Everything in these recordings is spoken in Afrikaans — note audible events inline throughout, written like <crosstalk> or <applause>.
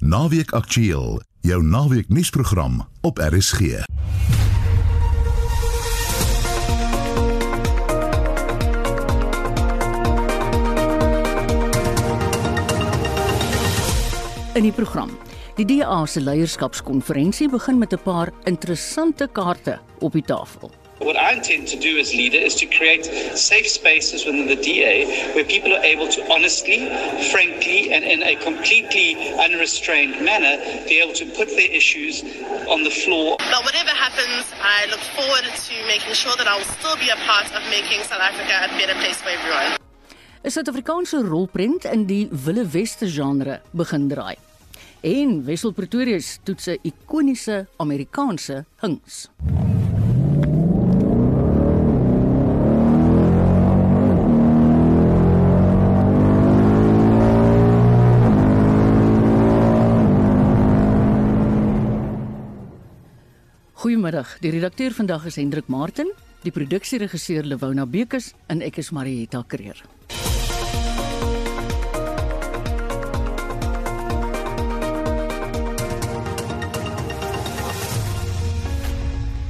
Naweek Aktueel, jou naweek nuusprogram op RSG. In die program. Die DA se leierskapskonferensie begin met 'n paar interessante kaarte op die tafel. What I intend to do as leader is to create safe spaces within the DA where people are able to honestly, frankly, and in a completely unrestrained manner be able to put their issues on the floor. But whatever happens, I look forward to making sure that I will still be a part of making South Africa a better place for everyone. 'n Suid-Afrikaanse rolprent in die Wille Weste genre begin draai. En Wessel Pretoria toets 'n ikoniese Amerikaanse hings. Goeiemiddag. Die redakteur vandag is Hendrik Martin, die produksieregisseur Lewona Bekes en ek is Marieta Kreer.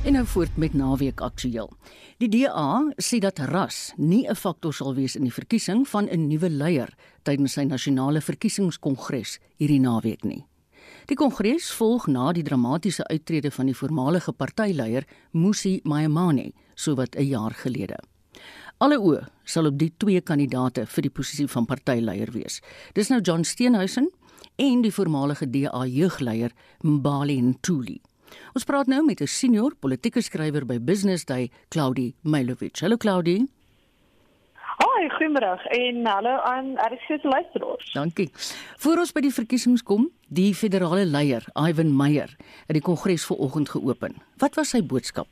En nou voort met naweek aktueel. Die DA sê dat ras nie 'n faktor sal wees in die verkiesing van 'n nuwe leier tydens sy nasionale verkiesingskongres hierdie naweek nie. Die kongres volg na die dramatiese uittrede van die voormalige partyleier Musi Maimane sowat 'n jaar gelede. Alle oë sal op die twee kandidaate vir die posisie van partyleier wees. Dis nou John Steenhuisen en die voormalige DA jeugleier Mbali Ntuli. Ons praat nou met 'n senior politieke skrywer by Business Day, Claudie Mailovic. Hallo Claudie. Hoi, goeiemôre en hallo aan RSG se luisteraars. Dankie. Voor ons by die verkiesings kom, die federale leier, Ivan Meyer, het die kongres vanoggend geopen. Wat was sy boodskap?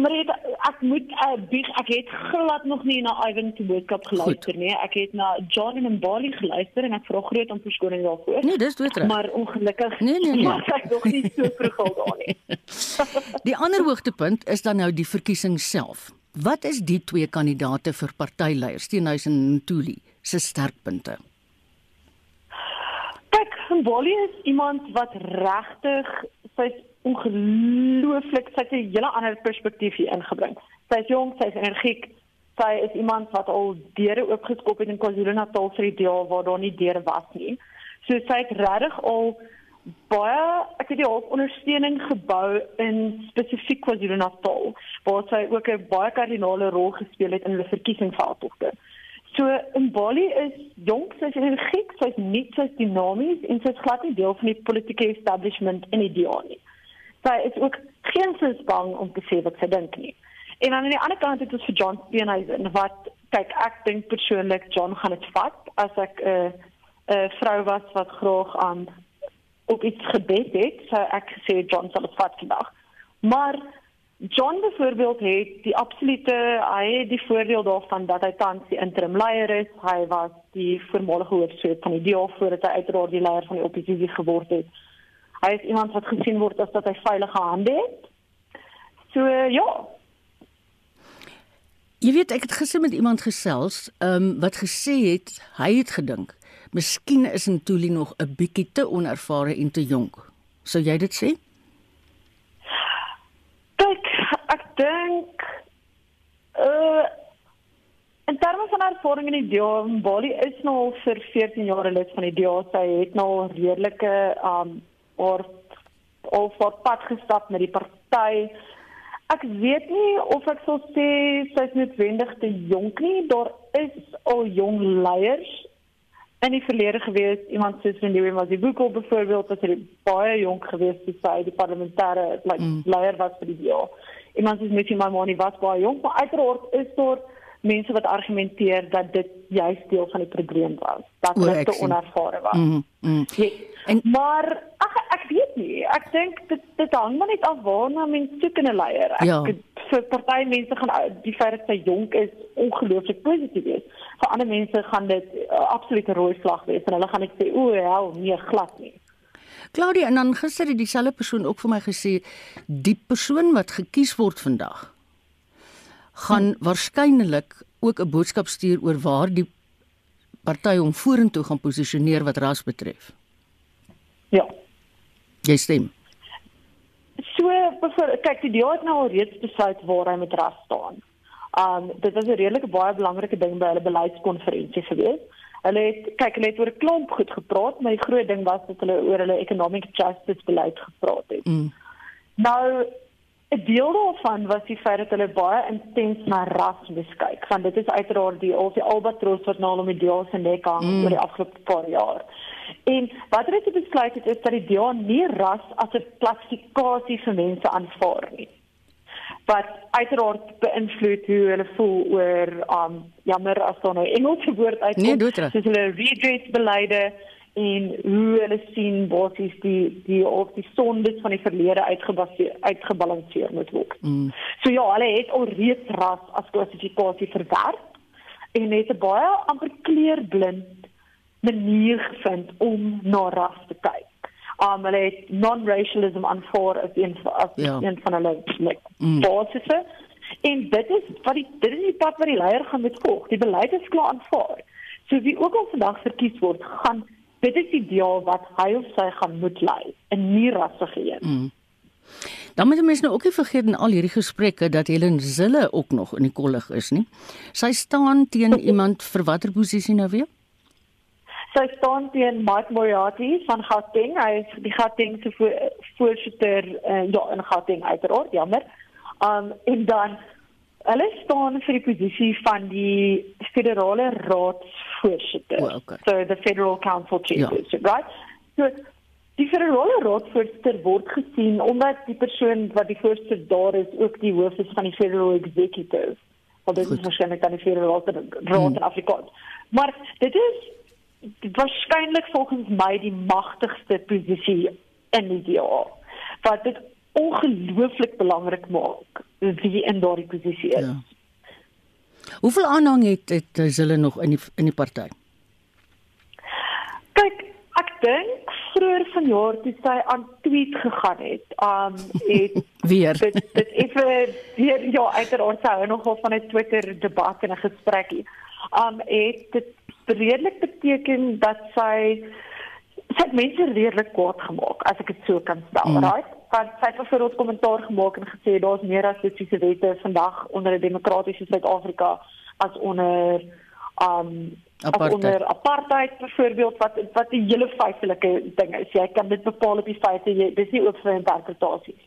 Maar ek moet uh, bieg, ek het glad nog nie na Ivan se boodskap geluister nie. Ek het na John en Bali geluister en ek vra groot om verskoning daarvoor. Nee, dis doodreg. Maar ongelukkig Nee, nee, nee. was ek nog nie so vroeg al daar nie. <laughs> Die ander hoogtepunt is dan nou die verkiesing self. Wat is die twee kandidate vir partyleiers, Steenhuisen en Ntuli, se sterkpunte? Kyk, Bali is iemand wat regtig sy's ongelooflik sy het 'n hele ander perspektief hier ingebring. Sy's jong, sy's energiek. Sy is iemand wat al deure oopgeskop het in KwaZulu-Natal vir die dae waar daar nie deure was nie. So sy het regtig al baie ek het die hulp ondersteuning gebou in spesifiek KwaZulu-Natal waar sy ook 'n baie kardinale rol gespeel het in hulle verkiesingsveldtogte. So in Bali is jonk, sy's energiek, sy's nuut, sy's dinamies en sy's glad nie deel van die politieke establishment in die DA nie. Sy is ook geen sins bang om te sê wat sy dink nie. En aan die ander kant het ons vir John Steenhuisen wat kyk ek dink persoonlik John gaan dit vat as ek 'n uh, 'n uh, vrou was wat graag aan op iets gebed het, sou ek gesê John sal dit vat vandag. Maar John byvoorbeeld het die absolute hy het die voordeel daarvan dat hy tans die interim leier is. Hy was die voormalige hoofsweep van die DA voordat hy uiteraard die leier van die oppositie geword het. Hy is iemand wat gesien word as dat hy veilige hande het. So ja, Jy weet ek het gister met iemand gesels, ehm um, wat gesê het hy het gedink, miskien is Ntuli nog 'n bietjie te onervare en te jonk. Sou jy dit sê? kyk, ek dink uh in terme van ervaring in die DA, Bali is nou al vir 14 jaar lid van die DA. Sy het nou redelike um oor al voor pad gestap met die party. Ek weet nie of ek sou sê sy is noodwendig te jonk nie. Daar is al jong leiers in die verlede gewees. Iemand soos Louis Mazibuko byvoorbeeld was hy baie jonk geweest toe sy die parlementêre like, Mm. leier was vir die DA. Iemand soos Missy Mamoni was baie jonk, maar uiteraard is daar mense wat argumenteer dat dit juist deel van die probleem was. Dat hulle te onervare was. Mm. mm. Yes. En- En, maar ag ek weet nie. Ek dink dit dit hang maar net af waarna mens soek in 'n leier. Ek Ja. vir party mense gaan die feit dat sy jonk is ongelooflik positief wees. Vir ander mense gaan dit uh, absolute rooi vlag wees en hulle gaan net sê o, hel, nee glad nie. Claudia en dan gister het dieselfde persoon ook vir my gesê die persoon wat gekies word vandag gaan hmm. waarskynlik ook 'n boodskap stuur oor waar die party hom vorentoe gaan posisioneer wat ras betref. Ja. Jy stem. So byvoorbeeld kyk die DA het nou al reeds besluit waar hy met ras staan. Um dit was 'n redelike baie belangrike ding by hulle beleidskonferensie gewees. Hulle het kyk hulle het oor 'n klomp goed gepraat, maar die groot ding was dat hulle oor hulle economic justice beleid gepraat het. Mm. Nou 'n deel daarvan was die feit dat hulle baie intens na ras beskyk. Want dit is uiteraard die al die albatros wat nou al om die DA se nek hang mm. oor die afgelope paar jaar. En wat hulle het besluit het is dat die DA nie ras as 'n klassifikasie vir mense aanvaar nie. Wat uiteraard beïnvloed hoe hulle voel oor um jammer as daar nou Engelse woord uitkom. Nee. Dis hulle redress beleide en hoe hulle sien basies die die of die sondes van die verlede uitgebaseer uitgebalanseer moet word. Mm. So ja, hulle het al reeds ras as klassifikasie verwerp en het 'n baie amper kleurblind manier gevind om na ras te kyk. Um hulle het non-racialism aanvaar as een as Ja. een van hulle like, Mm. basisse. En dit is wat die dit is die pad wat die leier gaan moet volg. Die beleid is klaar aanvaar. So wie ook al vandag verkies word, gaan dit is die deel wat hy of sy gaan moet lei, 'n nie rassige een. Mm. Dan moet mense nou ook nie vergeet in al hierdie gesprekke dat Helen Zille ook nog in die kollig is nie. Sy staan teen <laughs> iemand vir watter posisie nou weer? Sy staan teen Mike Moriarty van Gauteng. Hy is die Gauteng se vo voorsitter uh, ja in Gauteng uiteraard, jammer. Um en dan hulle staan vir die posisie van die federale raadsvoorsitter. O, okay. So the Federal Council Chairperson, ja. right? So die federale raadsvoorsitter word gesien omdat die persoon wat die voorsitter daar is ook die hoof is van die Federal Executive. Want dit Goed. is waarskynlik dan die Federale Raad in Afrikaans. Maar dit is waarskynlik volgens my die magtigste posisie in die DA wat dit ongelooflik belangrik maak wie in daardie posisie is. Ja. Hoeveel aanhang het het Zille nog in die in die party? Kyk, ek dink vroeër vanjaar toe sy aan tweet gegaan het, um het <laughs> Weer. dit dit effe weer ja uiteraard sy hou nogal van 'n Twitter debat en 'n gesprekkie. Um het dit redelik beteken dat sy sy het mense redelik kwaad gemaak as ek dit so kan stel, Mm. right? Want sy het byvoorbeeld kommentaar gemaak en gesê daar's meer rassistiese wette vandag onder 'n demokratiese Suid-Afrika as onder um as Apartheid. onder apartheid byvoorbeeld wat wat 'n hele feitelike ding is. Jy kan dit bepaal op die feite, jy dis nie oop vir interpretasies.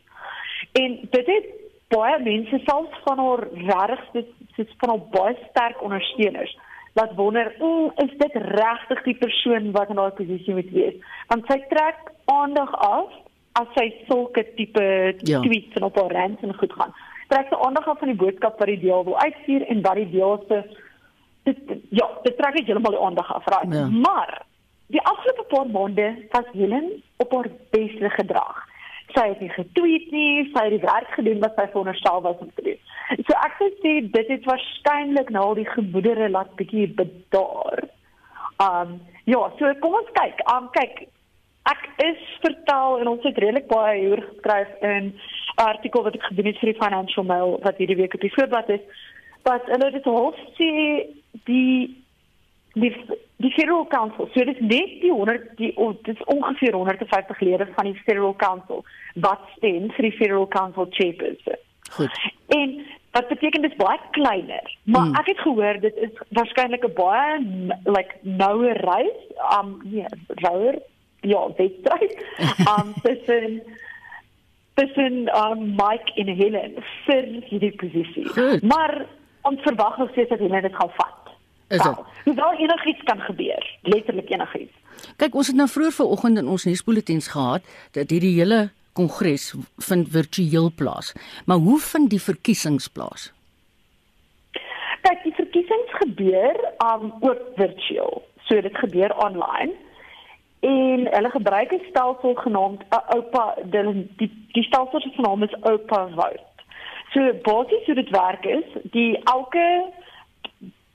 En dit het baie mense selfs van haar regtig soos van haar baie sterk ondersteuners wat wonder, mm, is dit regtig die persoon wat in daai posisie moet wees? Want sy trek aandag af as sy sulke tipe Ja. tweets en op haar rants en goed gaan. Trek sy aandag af van die boodskap wat die deel wil uitstuur en wat die deel se dit ja, dit trek net heeltemal die aandag af, right? Ja. Maar die afgelope paar maande was Helen op haar beste gedrag. Sy het nie getweet nie, sy het die werk gedoen wat sy veronderstel was om te doen. So ek sou sê dit het waarskynlik nou al die gemoedere laat bietjie bedaar. Um ja, so kom ons kyk. Um kyk, ek is vertel en ons het redelik baie hieroor geskryf in 'n artikel wat ek gedoen het vir die Financial Mail wat hierdie week op die voorblad is. Wat hulle dit half sê die die die Federal Council, so dit is net die 100 die oh, dit is ongeveer 150 lede van die Federal Council wat stem vir die Federal Council chairperson. Goed. En wat beteken dit is baie kleiner. Maar Hmm. ek het gehoor dit is waarskynlik 'n baie like noue reis, um nee, rouer ja, wedstryd. <laughs> Um tussen tussen um Mike en Helen vir hierdie posisie. Goed. Maar ons verwag nog steeds dat Helen dit gaan vat. Is dit? Wel, Hoewel enigiets kan gebeur, letterlik enigiets. Kyk, ons het nou vroeër vanoggend in ons nuusbulletins gehad dat hierdie hele kongres vind virtueel plaas. Maar hoe vind die verkiesings plaas? Kyk, die verkiesings gebeur um ook virtueel. So dit gebeur online. En hulle gebruik 'n stelsel genaamd 'n OPA, die die, die stelsel se naam is OPA Vote. So basies hoe dit werk is, die elke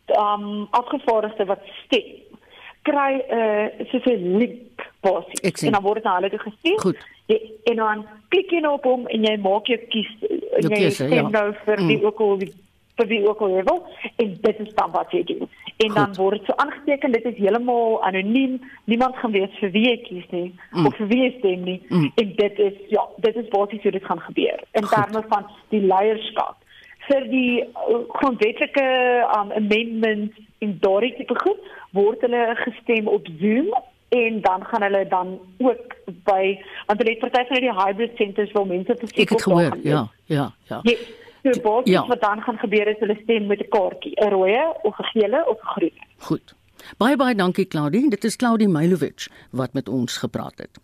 um afgevaardigde wat stem kry 'n uh, 'n link basies en dan word na hulle toe gestuur. Goed. Jy, en dan klik jy nou op hom en jy maak jou kies en jy keuse, stem ja. nou vir die Mm. ook al die vir wie ook al jy wil en dit is dan wat jy doen. En dan Goed. word dit so aangeteken dit is heeltemal anoniem. Niemand gaan weet vir wie jy kies nie Mm. of vir wie jy stem nie. Mm. En dit is ja, dit is basies hoe dit gaan gebeur in terme van die leierskap vir die uh, grondwetlike um, amendments en daardie tipe goed word hulle gestem op Zoom en dan gaan hulle dan ook by want hulle het party van die hybrid centers wil mense te Ek het gehoor, ja, ja, ja. Ja, so basies Ja. wat dan gaan gebeur is hulle stem met 'n kaartjie, 'n rooi of 'n gele of 'n groen. Goed. Baie baie dankie Claudie. Dit is Claudie Mailovic wat met ons gepraat het.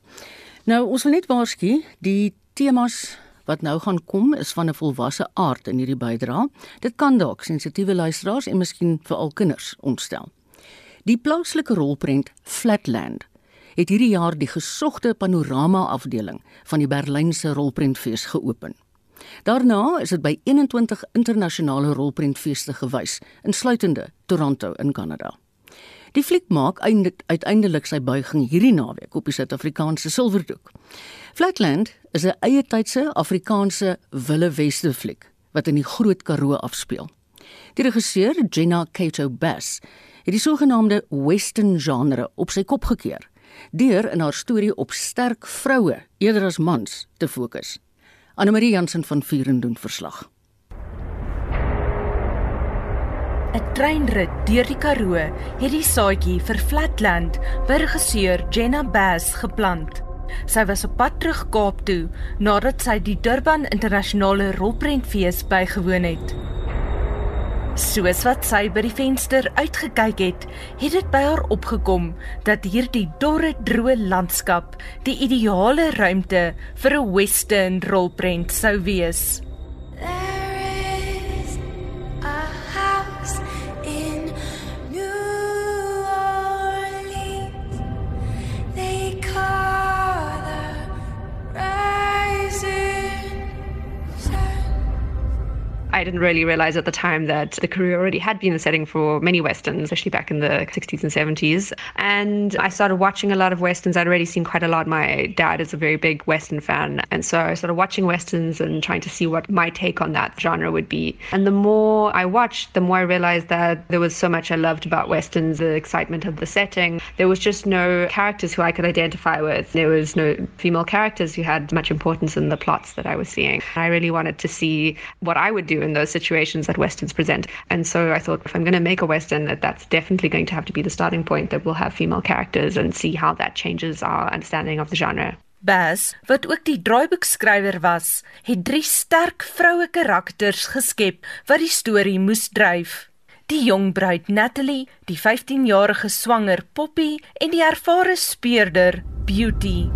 Nou, ons wil net waarsku, die temas wat nou gaan kom is van 'n volwasse aard in hierdie bydrae. Dit kan dalk sensitiewe luisteraars en miskien veral kinders ontstel. Die plaaslike rolprent Flatland het hierdie jaar die gesogte panorama afdeling van die Berlynse rolprentfees geopen. Daarna is dit by 21 internasionale rolprentfeeste gewys, insluitende Toronto in Kanada. Die fliek maak einde- uiteindelik sy buiging hierdie naweek op die Suid-Afrikaanse silwerdoek. Flatland is 'n eie tydse Afrikaanse Wille Weste fliek wat in die Groot Karoo afspeel. Die regisseur, Jenna Kato Bass, het die sogenaamde western genre op sy kop gekeer deur in haar storie op sterk vroue eerder as mans te fokus. Anne-Marie Jansen van Vuren doen verslag. 'n Treinrit deur die Karoo het die saadjie vir Flatland by regisseur Jenna Bass geplant. Sy was op pad terug Kaap toe nadat sy die Durban Internasionale Rolprentfees bygewoon het. Soos wat sy by die venster uitgekyk het, het dit by haar opgekom dat hierdie dorre droë landskap die ideale ruimte vir 'n western rolprent sou wees. Didn't really realize at the time that the career already had been the setting for many westerns, especially back in the 60s and 70s. And I started watching a lot of westerns. I'd already seen quite a lot. My dad is a very big western fan, and so I started watching westerns and trying to see what my take on that genre would be. And the more I watched, the more I realized that there was so much I loved about westerns, the excitement of the setting. There was just no characters who I could identify with. There was no female characters who had much importance in the plots that I was seeing. I really wanted to see what I would do in those situations that westerns present. And so I thought if I'm going to make a western that that's definitely going to have to be the starting point that we'll have female characters and see how that changes our understanding of the genre. Bass, wat ook die draaiboekskrywer was, het drie sterk vroue karakters geskep wat die storie moes dryf. Die jong bruid Natalie, die 15-jarige swanger Poppy en die ervare speurder Beauty.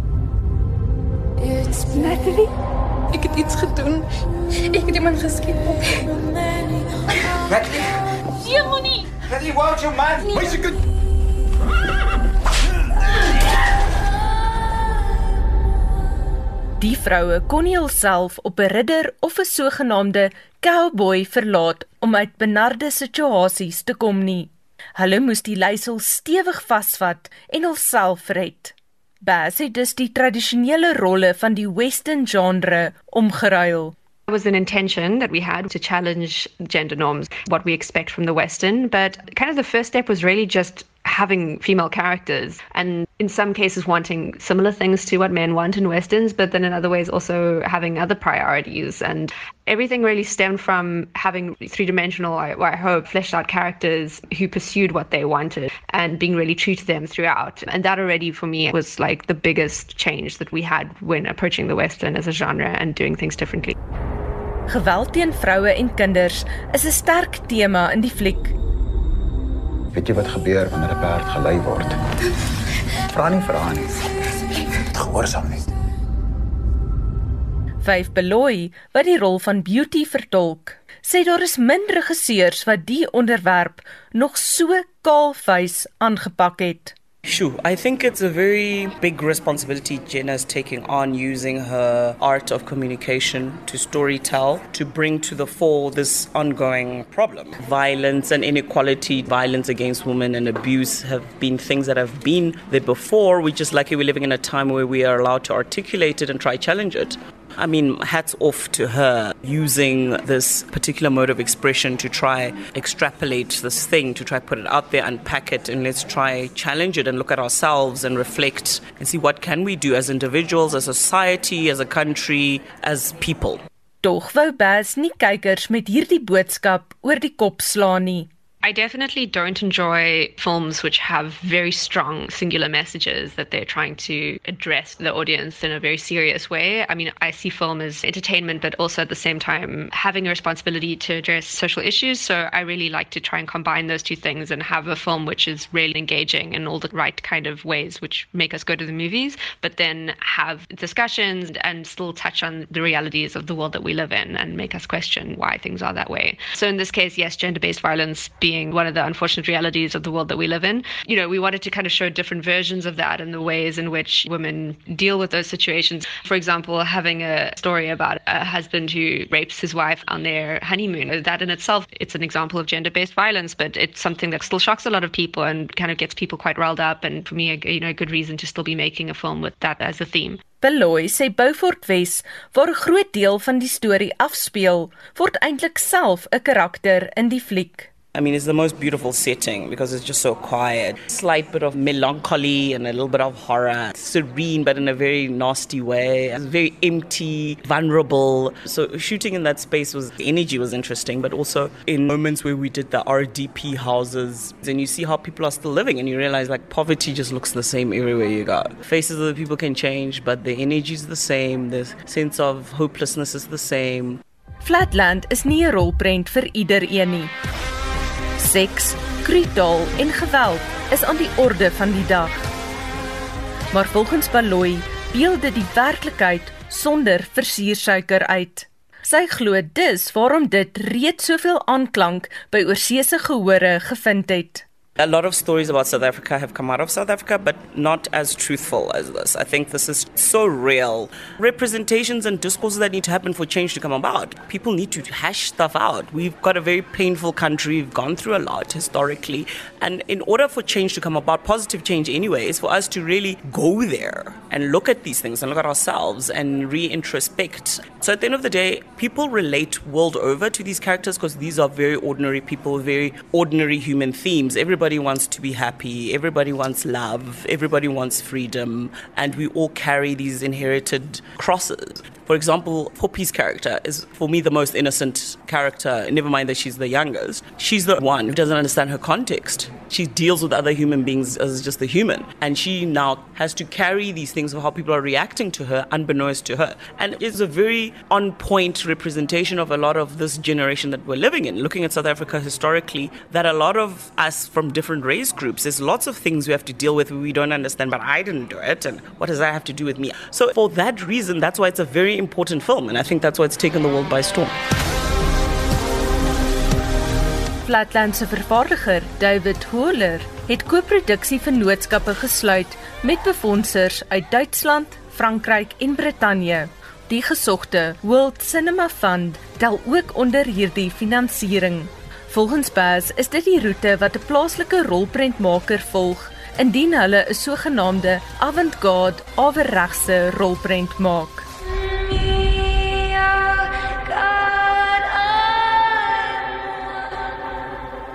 It's Natalie, ek het iets gedoen. Ek het iemand geskiet. been many Jemony. Natalie, what's your man? Where's your good? Die vroue kon nie hulself op 'n ridder of 'n sogenaamde cowboy verlaat om uit benarde situasies te kom nie. Hulle moes die leiersel stewig vasvat en hulself red. Bass het dus die tradisionele rolle van die western genre omgeruil. It was an intention that we had to challenge gender norms, what we expect from the Western. But kind of the first step was really just having female characters and in some cases wanting similar things to what men want in westerns but then in other ways also having other priorities and everything really stemmed from having three-dimensional I, I hope fleshed out characters who pursued what they wanted and being really true to them throughout and that already for me was like the biggest change that we had when approaching the western as a genre and doing things differently Geweld teen vroue en kinders is 'n sterk tema in die fliek. Weet jy wat gebeur wanneer 'n perd gelei word? Vra nie vir haar nie. Gehoorsaam net. Vyf Beloy, wat die rol van Beauty vertolk, sê daar is min regisseurs wat die onderwerp nog so kaalvuis aangepak het. Sure, I think it's a very big responsibility Jenna's taking on using her art of communication to storytell to bring to the fore this ongoing problem. Violence and inequality, violence against women and abuse have been things that have been there before. We're just lucky we're living in a time where we are allowed to articulate it and try challenge it. I mean, hats off to her using this particular mode of expression to try extrapolate this thing, to try put it out there, unpack it, and let's try challenge it and look at ourselves and reflect and see what can we do as individuals, as a society, as a country, as people. Tog wou Bas nie kykers met hierdie boodskap oor die kop slaan nie. I definitely don't enjoy films which have very strong singular messages that they're trying to address the audience in a very serious way. I mean, I see film as entertainment, but also at the same time having a responsibility to address social issues. So I really like to try and combine those two things and have a film which is really engaging in all the right kind of ways which make us go to the movies, but then have discussions and still touch on the realities of the world that we live in and make us question why things are that way. So in this case, yes, gender based violence being one of the unfortunate realities of the world that we live in. You know, we wanted to kind of show different versions of that and the ways in which women deal with those situations. For example, having a story about a husband who rapes his wife on their honeymoon. That in itself, it's an example of gender based violence, but it's something that still shocks a lot of people and kind of gets people quite riled up. And for me, you know, a good reason to still be making a film with that as a theme. Beloy sê Beaufort Wes, waar 'n groot deel van die storie afspeel, word eintlik self 'n karakter in die fliek. I mean, it's the most beautiful setting because it's just so quiet. Slight bit of melancholy and a little bit of horror. Serene, but in a very nasty way. It's very empty, vulnerable. So shooting in that space was the energy was interesting, but also in moments where we did the RDP houses, and you see how people are still living, and you realize like poverty just looks the same everywhere you go. Faces of the people can change, but the energy is the same. The sense of hopelessness is the same. Flatland is nie 'n rolprent vir iedereen nie. Seks, kruitaal en geweld is aan die orde van die dag. Maar volgens Baloy beeld dit die werklikheid sonder versuursuiker uit. Sy glo dis waarom dit reeds soveel aanklank by oorseese gehore gevind het. A lot of stories about South Africa have come out of South Africa, but not as truthful as this. I think this is so real. Representations and discourses that need to happen for change to come about. People need to hash stuff out. We've got a very painful country. We've gone through a lot historically. And in order for change to come about, positive change anyway, is for us to really go there and look at these things and look at ourselves and re introspect. So at the end of the day, people relate world over to these characters because these are very ordinary people, very ordinary human themes. Everybody everybody wants to be happy, everybody wants love, everybody wants freedom, and we all carry these inherited crosses. For example, Poppy's character is, for me, the most innocent character, never mind that she's the youngest. She's the one who doesn't understand her context. She deals with other human beings as just a human, and she now has to carry these things of how people are reacting to her, unbeknownst to her. And it's a very on point representation of a lot of this generation that we're living in. Looking at South Africa historically, that a lot of us from different race groups, there's lots of things we have to deal with we don't understand, but I didn't do it, and what does that have to do with me? So, for that reason, that's why it's a very important film, and I think that's why it's taken the world by storm. Flatland se vervaardiger, David Holler, het koproduksie vennootskappe gesluit met befondsers uit Duitsland, Frankryk en Brittanje. Die gesogte World Cinema Fund tel ook onder hierdie finansiering. Volgens Baz is dit die roete wat 'n plaaslike rolprentmaker volg indien hulle 'n sogenaamde avant-garde awerregse rolprent maak.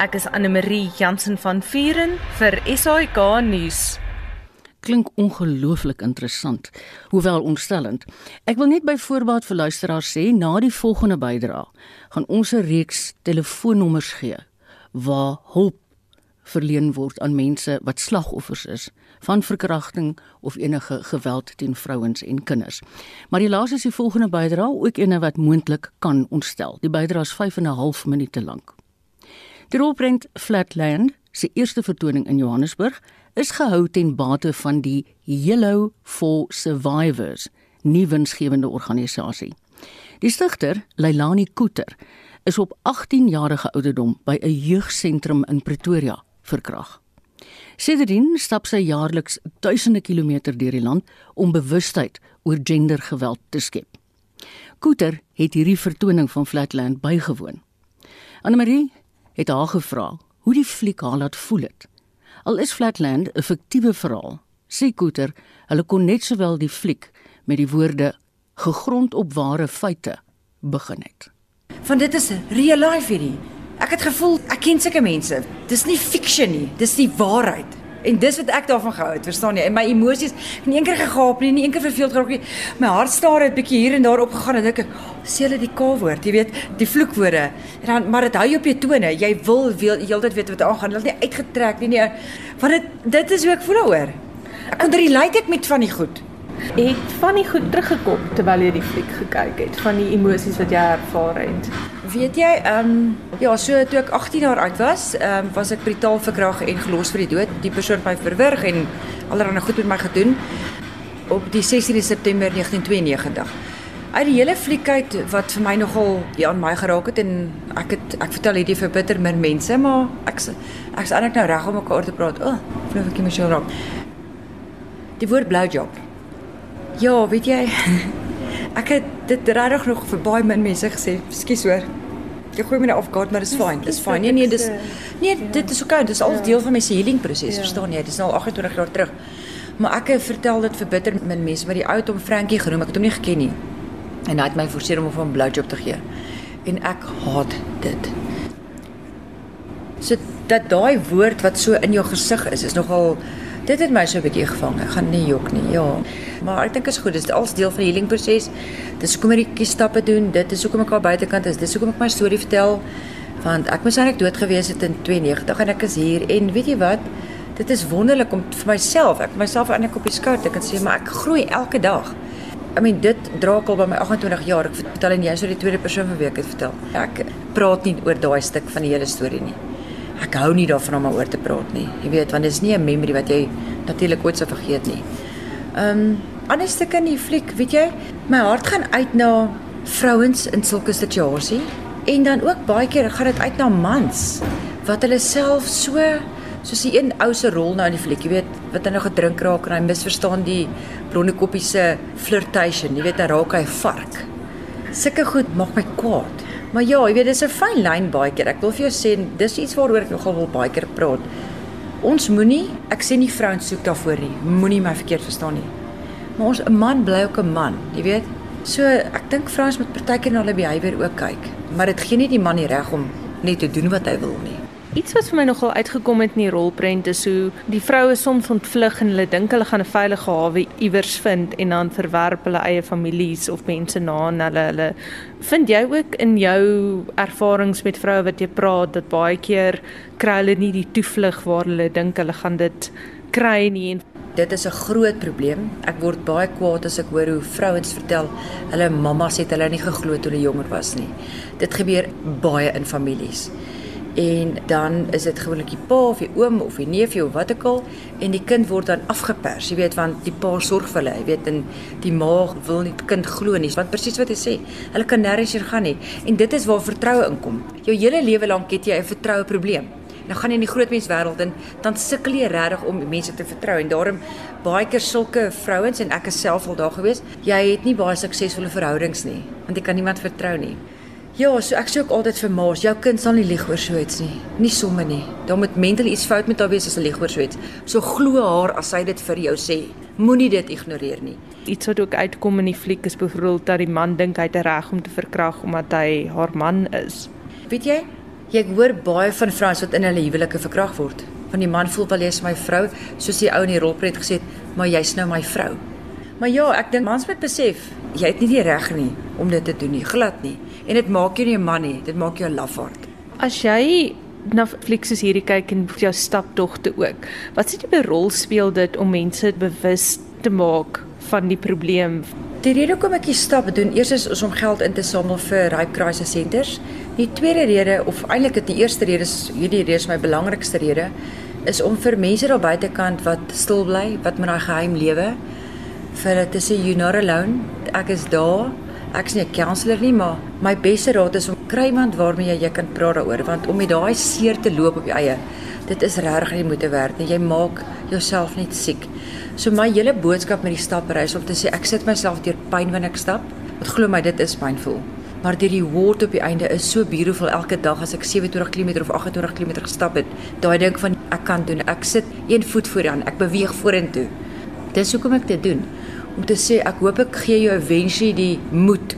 Ek is Anne Marie Jansen van Vuren vir SAK nuus. Klink ongelooflik interessant, hoewel ontstellend. Ek wil net by voorbaat vir luisteraars sê na die volgende bydrae gaan ons 'n reeks telefoonnommers gee waar hulp verleen word aan mense wat slagoffers is van verkrachting of enige geweld teen vrouens en kinders. Maar die laaste is die volgende bydrae, ook eene wat moontlik kan ontstel. Die bydrae is 5 en 'n half minute lank. Die rolprent Flatland se eerste vertoning in Johannesburg is gehou ten bate van die Yellow for Survivors, nie winsgewende organisasie. Die stigter, Leilani Koeter, is op 18 jarige ouderdom by 'n jeugsentrum in Pretoria verkrag. Sedertdien stap sy jaarliks duisende kilometer deur die land om bewustheid oor gendergeweld te skep. Koeter het hierdie vertoning van Flatland bygewoon. Anne-Marie het haar gevra hoe die fliek haar laat voel het. Al is Flatland 'n fiktiewe verhaal, sê Koeter, hulle kon net sowel die fliek met die woorde gegrond op ware feite begin het. Want dit is real life hierdie. Ek het gevoel ek ken sulke mense. Dis nie fiction nie, dis die waarheid. En dis wat ek daarvan gehou het, verstaan jy? En my emosies, ek het nie eendag gegaap nie, nie eendag verveeld geraak nie. My hartstare het bietjie hier en daar opgegaan en dink ek, sê hulle die K-woord, jy weet, die vloekwoorde. En dan maar dit hou jou op jou tone. Jy wil wil heeltyd weet wat aangaan. Hulle het nie uitgetrek nie, nie. Want dit dit is hoe ek voel daaroor. Ek kon relate ek met van die goed. Het van die goed teruggekom terwyl jy die fliek gekyk het, van die emosies wat jy ervaar het. Weet jy, ehm um, ja, so toe ek 18 jaar oud was, ehm um, was ek brutaal verkragt en gelos vir die dood. Die persoon het my verwrig en allerlei goed met my gedoen op die 16de September 1992. Uit die hele fliek uit wat vir my nogal ja aan my geraak het en ek het ek vertel hierdie vir bitter min mense, maar ek ek's eintlik nou reg om mekaar te praat. O, oh, vloek ek emosioneel raak. Die woord blowjob. Ja, weet jy, <laughs> ek het dit regtig nog vir baie min mense gesê. Ekskuus hoor. Ek gooi my nou afgaat, maar dis fyn. Dis fyn. Nee, nee, dis nee, dit is oukei. Dis al deel van my healing proses, verstaan jy? Dis nou al 28 jaar terug. Maar ek het vertel dit vir bitter min mense, maar die ou het hom Frankie genoem. Ek het hom nie geken nie. En hy het my forceer om hom 'n blowjob te gee. En ek haat dit. So dat daai woord wat so in jou gesig is, is nogal dit het my so 'n bietjie gevang. Ek gaan nie jok nie. Ja. Maar ek dink is goed. Dit is als deel van die healing proses. Dis hoekom ek die stappe doen. Dit is hoekom ek al buitekant is. Dis hoekom ek my storie vertel. Want ek moes eintlik dood gewees het in 92 en ek is hier en weet jy wat? Dit is wonderlik om vir myself, ek myself eintlik op die kan sê, maar ek groei elke dag. I mean dit dra ek al by my 28 jaar. Ek vertel en jy sou die tweede persoon van wie ek dit vertel. Ek praat nie oor daai stuk van die hele storie nie. Ek hou nie daarvan om oor te praat nie. Jy weet, want dit is nie 'n memory wat jy natuurlik ooit sou vergeet nie. Ehm um, ander stukke in die fliek, weet jy, my hart gaan uit na vrouens in sulke situasie en dan ook baie keer gaan dit uit na mans wat hulle self so soos die een ou se rol nou in die fliek, jy weet, wat hy nou gedrink raak en hy misverstaan die blonde koppie se flirtation, jy weet, hy raak hy vark. Sulke goed maak my kwaad. Maar ja, jy weet, dis 'n fyn lyn baie keer. Ek wil vir jou sê, dis iets waaroor ek nogal wil baie keer praat. Ons moenie, ek sê nie vrouens soek daarvoor nie. Moenie my verkeerd verstaan nie. Maar ons 'n man bly ook 'n man, jy weet. So ek dink vrouens moet partykeer na hulle behavior ook kyk, maar dit gee nie die man die reg om net te doen wat hy wil nie. Iets wat vir my nogal uitgekom het in die rolprent is hoe die vroue soms ontvlug en hulle dink hulle gaan 'n veilige hawe iewers vind en dan verwerp hulle eie families of mense na aan hulle. Hulle vind jy ook in jou ervarings met vroue wat jy praat dat baie keer kry hulle nie die toevlug waar hulle dink hulle gaan dit kry nie en Dit is 'n groot probleem. Ek word baie kwaad as ek hoor hoe vrouens vertel hulle mammas het hulle nie geglo toe hulle jonger was nie. Dit gebeur baie in families en dan is dit gewoonlik die pa of die oom of die neefie of wat ook al en die kind word dan afgepers. Jy weet want die pa sorg vir hulle. Jy weet en die ma wil nie die kind glo nie. Want presies wat hy sê hulle kan nêrens hier gaan nie. En dit is waar vertroue inkom jou hele lewe lank het jy 'n vertroue probleem. Nou gaan jy in die groot mens wêreld en dan sukkel jy regtig om mense te vertrou en daarom baie keer sulke vrouens en ek is self al daar gewees jy het nie baie suksesvolle verhoudings nie want jy kan niemand vertrou nie Ja, so ek sê ook altyd vir ma's, jou kind sal nie lieg oor so iets nie. Nie somme nie. Daar moet mentaal iets fout met haar wees as sy lieg oor so iets. So glo haar as sy dit vir jou sê. Moenie dit ignoreer nie. Iets wat ook uitkom in die fliek is byvoorbeeld dat die man dink hy het reg om te verkrag omdat hy haar man is. Weet jy? Jy hoor baie van vrouens wat in hulle huwelike verkrag word. Van die man voel wel jy's my vrou, soos die ou in die rolpret gesê het, maar jy's nou my vrou. Maar ja, ek dink mans moet besef, jy het nie die reg nie om dit te doen nie, glad nie. En dit maak jou nie 'n man nie, dit maak jou 'n lafaard. As jy na flieks soos hierdie kyk en jou staptogte ook, wat sê jy by rol speel dit om mense bewus te maak van die probleem? Die rede hoekom ek die stap doen, eers is om geld in te samel vir Rape Crisis Centers. Die tweede rede of eintlik die eerste rede is hierdie rede is my belangrikste rede is om vir mense daar buitekant wat stil bly, wat met daai geheim lewe, vir hulle te sê you not alone. Ek is daar Ek is nie 'n counselor nie, maar my beste raad is om kry iemand waarmee jy, jy kan praat daaroor, want om met daai seer te loop op jou eie, dit is regtig nie moeite werd nie. Jy maak jouself net siek. So my hele boodskap met die stapreis om te sê ek sit myself deur pyn wanneer ek stap. Want glo my, dit is pynvol. Maar die reward op die einde is so beautiful elke dag as ek 27 km of 28 km gestap het. Daai dink van ek kan doen. Ek sit een voet voor ander. Ek beweeg vorentoe. Dis hoekom ek dit doen om te sê ek hoop ek gee jou eventually die moed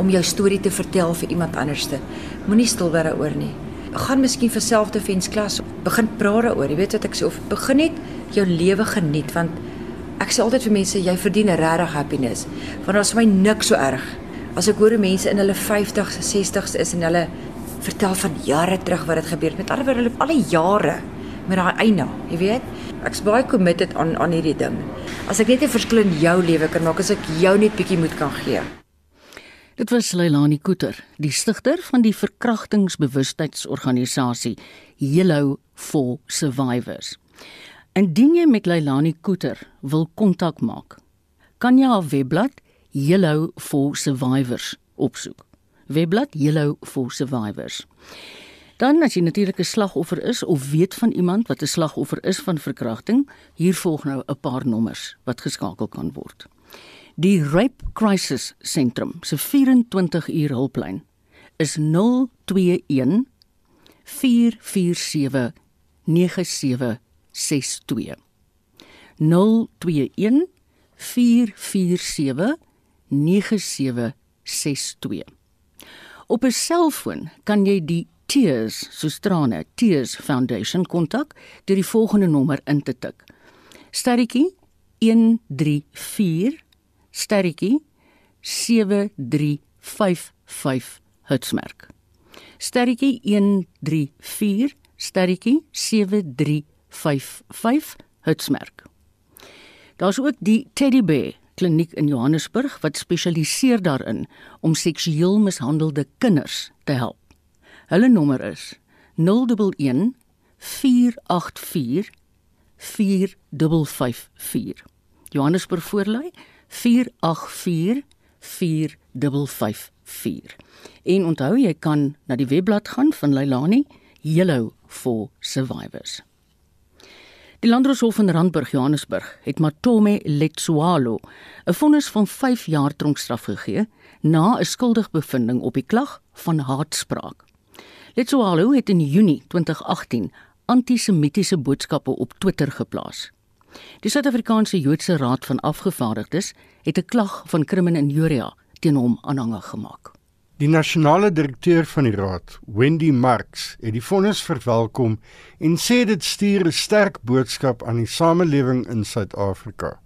om jou storie te vertel vir iemand anderste. Moenie stil bly daaroor nie. Gaan miskien vir selfdefens klas begin praat daaroor. Jy weet wat ek sê of begin net jou lewe geniet want ek sê altyd vir mense jy verdien regtig happiness. Want daar's vir my niks so erg as ek hoor hoe mense in hulle 50s, 60s is en hulle vertel van jare terug wat dit gebeur het. Met ander woorde, hulle al die jare met daai eina, jy weet. Ek's baie committed aan aan hierdie ding. As ek net 'n verskil in jou lewe kan maak, as ek jou net bietjie moed kan gee. Dit was Leilani Koeter, die stigter van die verkrachtingsbewustheidsorganisasie Yellow for Survivors. Indien jy met Leilani Koeter wil kontak maak, kan jy haar webblad Yellow for Survivors opsoek. Webblad Yellow for Survivors. Dan as jy natuurlik 'n slagoffer is of weet van iemand wat 'n slagoffer is van verkrachting, hier volg nou 'n paar nommers wat geskakel kan word. Die Rape Crisis Sentrum se 24 uur hulplyn is 021 447 9762. 021 447 9762. Op 'n selfoon kan jy die Tears soos trane Tears Foundation kontak deur die volgende nommer in te tik. Sterretjie 134 sterretjie 7355 hitsmerk. Sterretjie 134 sterretjie 7355 hitsmerk. Daar's ook die Teddy Bear kliniek in Johannesburg wat spesialiseer daarin om seksueel mishandelde kinders te help. Hulle nommer is 011 484 4554. Johannesburg voorlei 484 4554. En onthou jy kan na die webblad gaan van Leilani Yellow for Survivors. Die Landdroshof in Randburg, Johannesburg, het Matome Letsoalo 'n vonnis van 5 jaar tronkstraf gegee na 'n skuldigbevinding op die klag van haatspraak. Letsoalo het in Junie 2018 antisemitiese boodskappe op Twitter geplaas. Die Suid-Afrikaanse Joodse Raad van Afgevaardigdes het 'n klag van krimin injuria teen hom aanhangig gemaak. Die nasionale direkteur van die raad, Wendy Marks, het die vonnis verwelkom en sê dit stuur 'n sterk boodskap aan die samelewing in Suid-Afrika.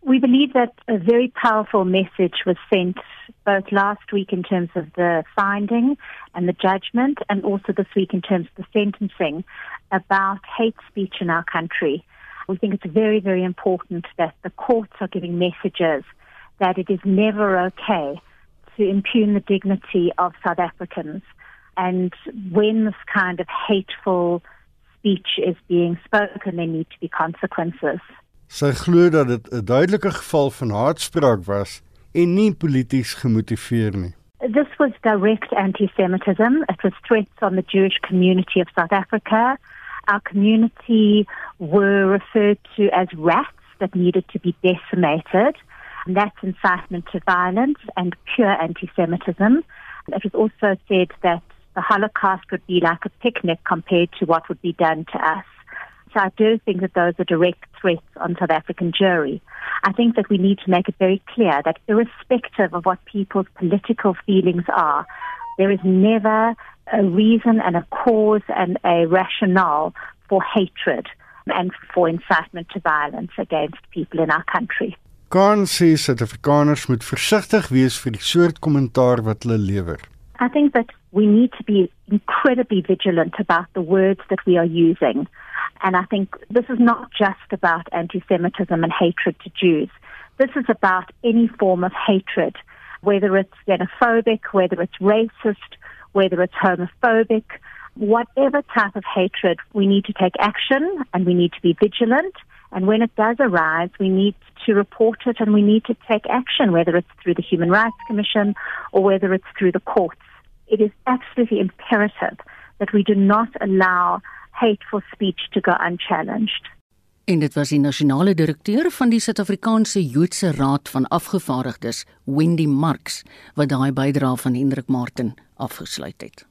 We believe that a very powerful message was sent both last week in terms of the finding and the judgment, and also this week in terms of the sentencing about hate speech in our country. We think it's very, very important that the courts are giving messages that it is never okay to impugn the dignity of South Africans. And when this kind of hateful speech is being spoken, there need to be consequences. Sy glo dat dit 'n duidelike geval van haatspraak was en nie polities gemotiveer nie. This was direct anti Semitism. It was threats on the Jewish community of South Africa. Our community were referred to as rats that needed to be decimated. And that's incitement to violence and pure anti Semitism. It was also said that the Holocaust would be like a picnic compared to what would be done to us. So I do think that those are direct threats on South African jury. I think that we need to make it very clear that irrespective of what people's political feelings are, there is never a reason and a cause and a rationale for hatred and for incitement to violence against people in our country. Kan sê Suid-Afrikaners moet versigtig wees vir die soort kommentaar wat hulle lewer. I think that we need to be incredibly vigilant about the words that we are using. And I think this is not just about anti Semitism and hatred to Jews. This is about any form of hatred, whether it's xenophobic, whether it's racist, whether it's homophobic, whatever type of hatred, we need to take action and we need to be vigilant. And when it does arise, we need to report it and we need to take action, whether it's through the Human Rights Commission or whether it's through the courts. It is absolutely imperative that we do not allow hateful speech to go unchallenged. En dit was die nasionale direkteur van die Suid-Afrikaanse Joodse Raad van Afgevaardigdes, Wendy Marks, wat daai bydrae van Hendrik Martin afgesluit het.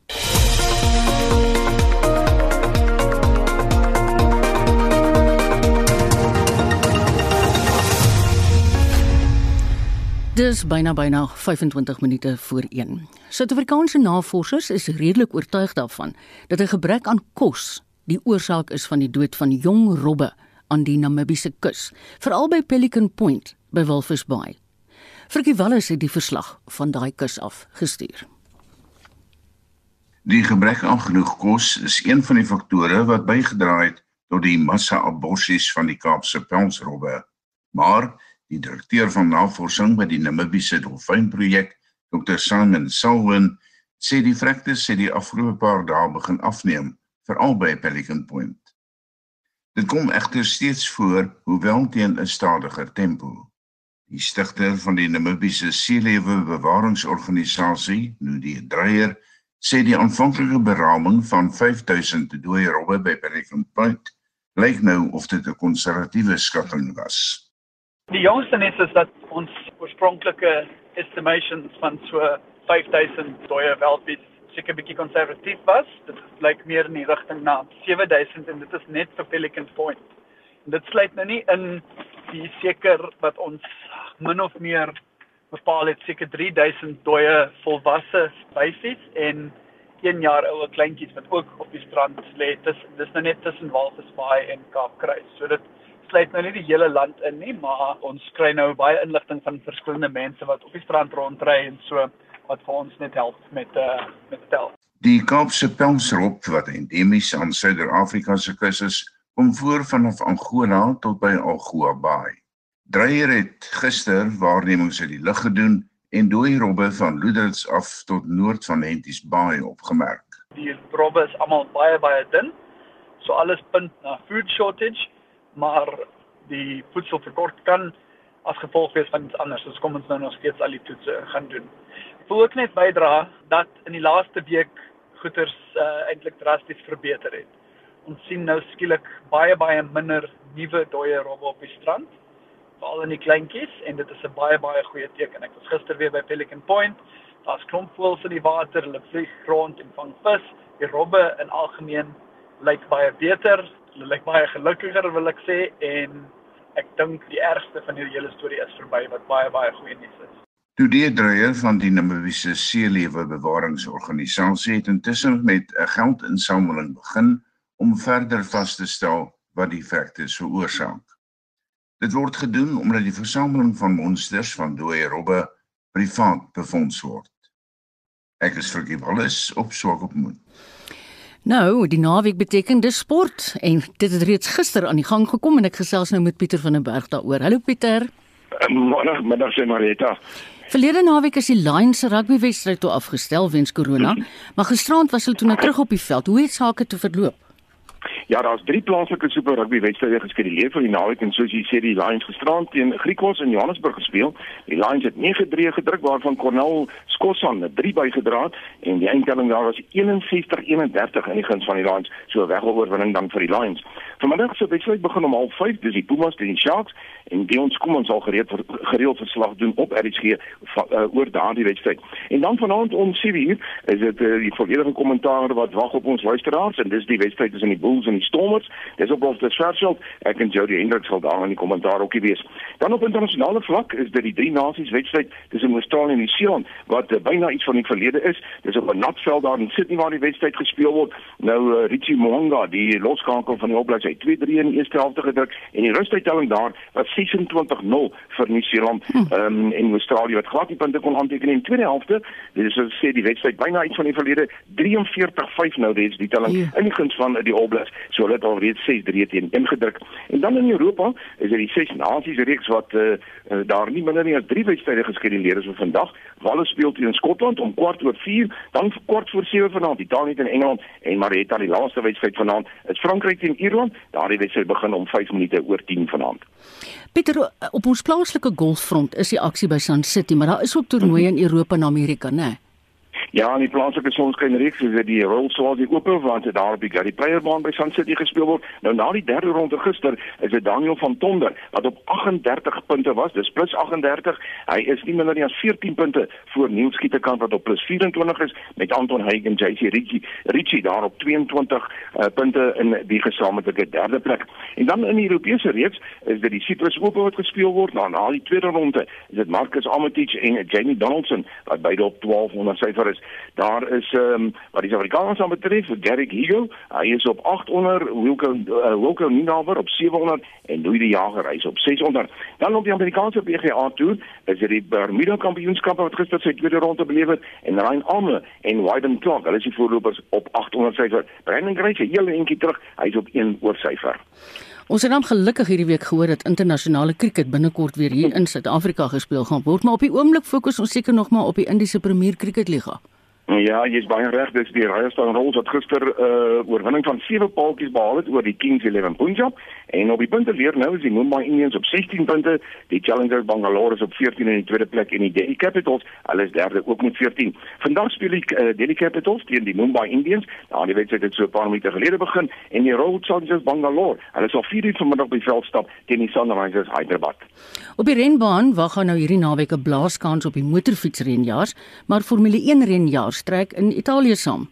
Dis byna byna 25 minute voor 1. Suid-Afrikaanse navorsers is redelik oortuig daarvan dat 'n gebrek aan kos die oorsaak is van die dood van jong robbe aan die Namibiese kus, veral by Pelican Point by Walvis Bay. Frikkie Wallis het die verslag van daai kus af gestuur. Die gebrek aan genoeg kos is een van die faktore wat bygedra het tot die massa-aborsies van die Kaapse pelsrobbe. Maar die direkteur van navorsing by die Namibiese dolfynprojek, Dr. Simon Selwyn, sê die vrektes het die afgelope paar dae begin afneem, veral by Pelican Point. Dit kom egter steeds voor, hoewel teen 'n stadiger tempo. Die stigter van die Namibiese seelewe bewaringsorganisasie, Nudi Dreyer, sê die aanvanklike beraming van 5000 dooie robbe by Pelican Point lyk nou of dit 'n konservatiewe skatting was. Die jongste net is dat ons oorspronklike estimations van so 5000 dooie welpies seker bietjie konservatief was. Dit lyk meer in die rigting na 7000 en dit is net vir Pelican Point. En dit sluit nou nie in die seker wat ons min of meer bepaal het seker 3000 dooie volwasse spesies en 1 jaar oue kleintjies wat ook op die strand lê. Dis dis nou net tussen Walvisbaai en Kaapkruis. So dit sluit nou nie die hele land in nie, maar ons kry nou baie inligting van verskillende mense wat op die strand rondry en so wat vir ons net help met uh met tel. Die Kaapse pelsrop wat endemies aan Suider-Afrika se kus is, kom voor vanaf Angola tot by Algoa Baai. Dreyer het gister waarnemings uit die lug gedoen en dooi robbe van Loederts af tot noord van Henties Baai opgemerk. Die robbe is almal baie baie dun. So alles punt na food shortage, maar die voedseltekort kan as gevolg wees van iets anders. Dus kom ons nou nog steeds al die toetse gaan doen. Ek wil ook net bydra dat in die laaste week goeders uh, eintlik drasties verbeter het. Ons sien nou skielik baie baie minder nuwe dooie robbe op die strand, veral in die kleintjies en dit is 'n baie baie goeie teken. Ek was gister weer by Pelican Point. Daar's klomp voëls in die water, hulle vlieg rond en vang vis. Die robbe in algemeen lyk baie beter. Hulle lyk baie gelukkiger wil ek sê en ek dink die ergste van hierdie hele storie is verby wat baie baie goeie nuus is. Tudee Dreyer van die Namibiese Seelewe Bewaringsorganisasie het intussen met 'n geldinsameling begin om verder vas te stel wat die vektes veroorsaak. Dit word gedoen omdat die versameling van monsters van dooie robbe privaat befonds word. Ek is vir Gibalus op swak op moed. Nou, die naweek beteken dis sport en dit het reeds gister aan die gang gekom en ek gesels nou met Pieter van der Berg daaroor. Hallo Pieter. Môre middag sê Marita. Verlede naweek is die Lions se rugbywedstryd toe afgestel weens corona, maar gisterand was hulle toe nou terug op die veld. Hoe het sake toe verloop? Ja, daar's drie plaaslike super rugby wedstryde geskeduleer vir die naweek en soos jy sê die Lions gisterand teen Griekwas in Johannesburg gespeel. Die Lions het 9-3 gedruk waarvan Cornell Skossan 'n 3 bygedra het en die eindtelling daar was 61-31 in die guns van die Lions. So 'n wegoorwinning dan vir die Lions. Vanmiddag se wedstryd begin om 05:30 dis die Pumas teen die Sharks en Dion Skuman sal gereed gereeld verslag doen op RSG uh, oor daardie wedstryd. En dan vanaand om 7:00 is dit uh, die volledige kommentaar wat wag op ons luisteraars en dis die wedstryd tussen die Bulls en die Stormers. Dis op ons Versveld. Ek en Jody Hendricks sal daar in die kommentaar ook wees. Dan op internasionale vlak is dit die drie nasies wedstryd tussen Australië en Nieu-Seeland wat uh, byna iets van die verlede is. Dis op 'n nat veld daar in Sydney waar die wedstryd gespeel word. Nou uh, Richie Mwanga, die loskakel van die opleiding hy 2-3 in die eerste helfte gedruk en die rustuittelling daar was 26-0 vir Nieu-Seeland hm. um, en Australië wat glad nie punte kon aanteken in die tweede helfte. Dit is soos sê die wedstryd byna iets van die verlede 43-5 nou reeds die telling yeah. in die guns van die All Blacks. So hulle het al reeds 6-3 teen ingedruk. En dan in Europa is dit die ses nasies reeks wat uh, uh, daar nie minder nie as drie wedstryde geskeduleer is vir vandag. Wales speel teen Skotland om kwart oor 4, dan kwart voor 7 vanaand Italië teen Engeland en Marita die laaste wedstryd vanaand is Frankryk teen Ierland. Daardie wedstryd begin om 5 minute oor 10 vanaand. Pieter, op ons plaaslike golffront is die aksie by Sun City, maar daar is ook toernooie in Europa en Amerika, né? Nee? Ja, in die plaaslike sonskynreeks is dit die Royal Swansea Ope wat daar op die Gary Player baan by Sun City gespeel word. Nou na die derde ronde gister is dit Daniel van Tonder wat op 38 punte was, dis plus 38. Hy is nie minder as 14 punte voor Niels Skietekant wat op plus 24 is met Anton Haig en JC Ritchie. Ritchie daar op 22 uh, punte in die gesamentlike derde plek. En dan in die Europese reeks is dit die Cyprus Ope wat gespeel word. Nou na die tweede ronde is dit Marcus Armitage en Jamie Donaldson wat beide op 1200 syfer is. Daar is ehm um, wat die Suid-Afrikaners aanbetref, Derek Higo, hy is op 800, Wilco uh, Wilco Ninaber op 700 en Louis de Jager hy is op 600. Dan op die Amerikaanse PGA Tour is dit die Bermuda Kampioenskap wat gister sy tweede ronde beleef het en Ryan Alme en Wyden Clark, hulle is die voorlopers op 800 syfer. Brandon Grace, 'n hele entjie terug, hy is op 1 oor syfer. Ons het dan gelukkig hierdie week gehoor dat internasionale krieket binnekort weer hier in Suid-Afrika gespeel gaan word, maar op die oomblik fokus ons seker nog maar op die Indiese Premier Cricketliga. Ja, jy's baie reg, dis die Rajasthan Royals wat gister 'n uh, oorwinning van 7 paaltjies behaal het oor die Kings 11 Punjab en op die punte leer nou is die Mumbai Indians op 16 punte, die Challengers Bangalore is op 14 in die tweede plek en die Delhi Capitals, hulle is derde ook met 14. Vandag speel die uh, Delhi Capitals teen die Mumbai Indians. Nou, die wedstryd het so 'n paar minute gelede begin en die Royal Challengers Bangalore, hulle sal 4 uur vanmiddag by veld stap teen die Sunrisers Hyderabad. Op die renbaan wag nou hierdie naweek 'n blaaskans op die motorfietsrenjaars, maar Formule 1 renjaars trek in Italië saam.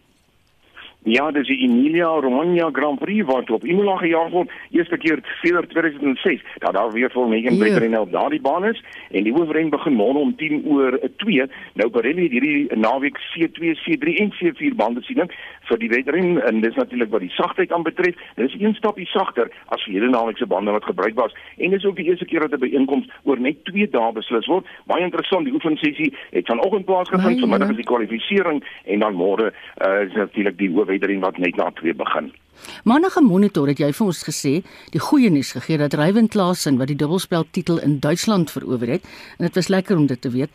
Ja, dis die Emilia Romagna Grand Prix wat op Imola gejaag word, eerste keer sedert 2006. Dat daar weer vol Ja. wedrenne op daardie baan is en die hoofren begin môre om 10 oor 2. Nou Pirelli het hierdie naweek C2, C3 en C4 bande sien vir die wedren en dis natuurlik wat die sagtheid aanbetref. Dit is een stapie sagter as vir hierdie naweek se bande wat gebruik was en dis ook die eerste keer dat 'n byeenkoms oor net 2 dae beslis word. Baie interessant, die oefensessie het vanoggend plaasgevind, vanmiddag ja. is die kwalifisering en dan môre uh, is natuurlik die hoofwedren wat net na 2 begin. Maandag 'n monitor het jy vir ons gesê, die goeie nuus gegee dat Ryan Klaasen wat die dubbelspel titel in Duitsland verower het en dit was lekker om dit te weet.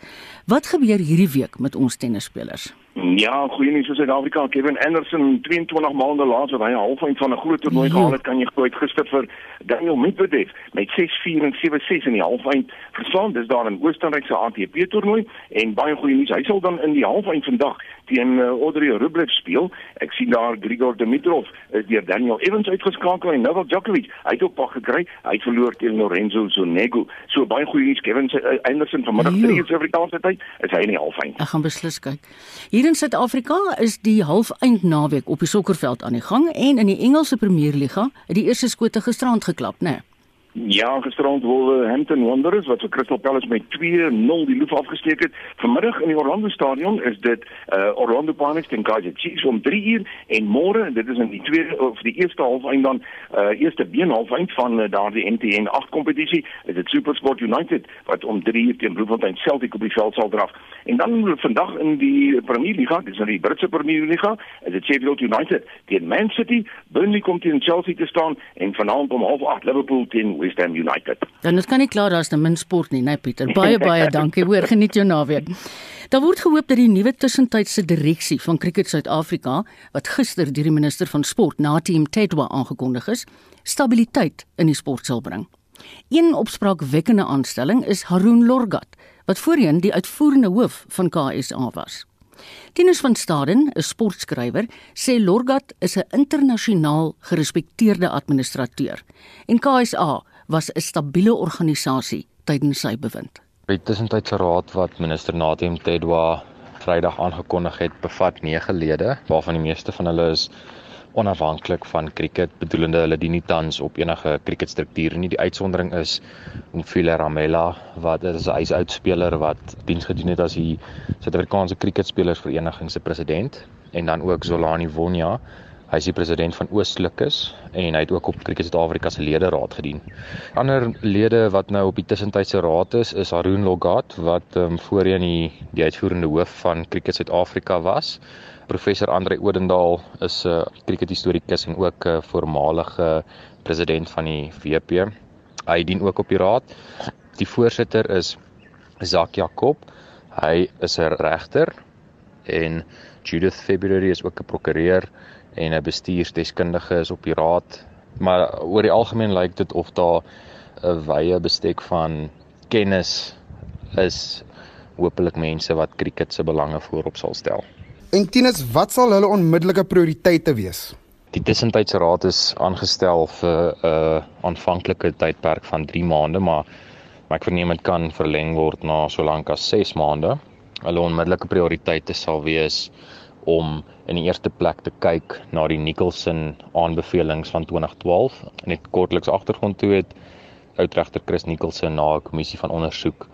Wat gebeur hierdie week met ons tennisspelers? Ja, goeie nuus vir Suid-Afrika. Kevin Anderson 22 maande laat wat hy 'n halfeind van 'n groot toernooi Jo. gehaal het, kan jy glo het gister vir Daniel Medvedev met 6-4 en 7-6 in die halfeind verslaan. Dis daar in Oostenryk se ATP toernooi en baie goeie nuus. Hy sal dan in die halfeind vandag teen uh, Audrey Rublev speel. Ek sien daar Grigor Dimitrov is deur Daniel Evans uitgeskakel en Novak Djokovic, hy het ook pak gekry. Hy het verloor teen Lorenzo Sonego. So baie goeie nuus. Kevin uh, Anderson vanmiddag. 3 uur Suid-Afrikaanse tyd is hy in die halfeind. Ek gaan beslis kyk. Hier in Suid-Afrika is die halfeind naweek op die sokkerveld aan die gang en in die Engelse Premierliga het die eerste skote gisterand geklap, né? Nee. Ja, gisterand Wolverhampton Wanderers wat vir Crystal Palace met 2-0 die loef afgesteek het. Vanmiddag in die Orlando Stadion is dit uh, Orlando Pirates teen Kaizer Chiefs om 3 uur en môre, dit is in die tweede of die eerste halfeind dan uh, eerste beenhalfeind van uh, daardie NTN 8 kompetisie, is dit SuperSport United wat om 3 uur teen Bloemfontein Celtic op die veld sal draf. En dan vandag in die Premier Liga, dis in die Britse Premier Liga, is dit Sheffield United teen Man City, Burnley kom teen Chelsea te staan en vanaand om 08:30 Liverpool teen West Ham United. Dan is kan nie klaar daar's te min sport nie, né nee, Pieter. Baie baie dankie. Hoor, <laughs> geniet jou naweek. Daar word gehoop dat die nuwe tussentydse direksie van Cricket Suid-Afrika, wat gister deur die minister van sport, Natim Tedwa aangekondig is, stabiliteit in die sport sal bring. Een opspraakwekkende aanstelling is Haroon Lorgat, wat voorheen die uitvoerende hoof van KSA was. Tinus van Staden, 'n sportskrywer, sê Lorgat is 'n internasionaal gerespekteerde administrateur en KSA was 'n stabiele organisasie tydens sy bewind. Die tussentydse raad wat minister Nadim Tedwa Vrydag aangekondig het, bevat 9 lede, waarvan die meeste van hulle is onafhanklik van cricket, bedoelende hulle dien nie tans op enige cricketstruktuur nie. Die uitsondering is Umfile Ramela wat is 'n huisoudspeler wat diens gedoen het as die Suid-Afrikaanse Cricketspelersvereniging se president en dan ook Zolani Wonya Hy is die president van Oostlikes en hy het ook op Cricket Suid-Afrika se lederaad gedien. Ander lede wat nou op die tussentydse raad is, is Haroon Logat wat ehm um, voorheen die die uitvoerende hoof van Cricket Suid-Afrika was. Professor Andre Odendaal is 'n uh, crickethistorikus en ook 'n uh, voormalige president van die WP. Hy dien ook op die raad. Die voorsitter is Zak Jakob. Hy is 'n regter en Judith February is ook 'n prokureur en 'n bestuursdeskundige is op die raad. Maar oor die algemeen lyk dit of daar 'n wye bestek van kennis is hopelik mense wat cricket se belange voorop sal stel. En Tinus, wat sal hulle onmiddellike prioriteite wees? Die tussentydse raad is aangestel vir 'n uh, aanvanklike tydperk van 3 maande, maar maar ek verneem dit kan verleng word na so lank as 6 maande. Hulle onmiddellike prioriteite sal wees om in die eerste plek te kyk na die Nicholson aanbevelings van 2012. Net kortliks agtergrond toe het oudregter Chris Nicholson na 'n kommissie van ondersoek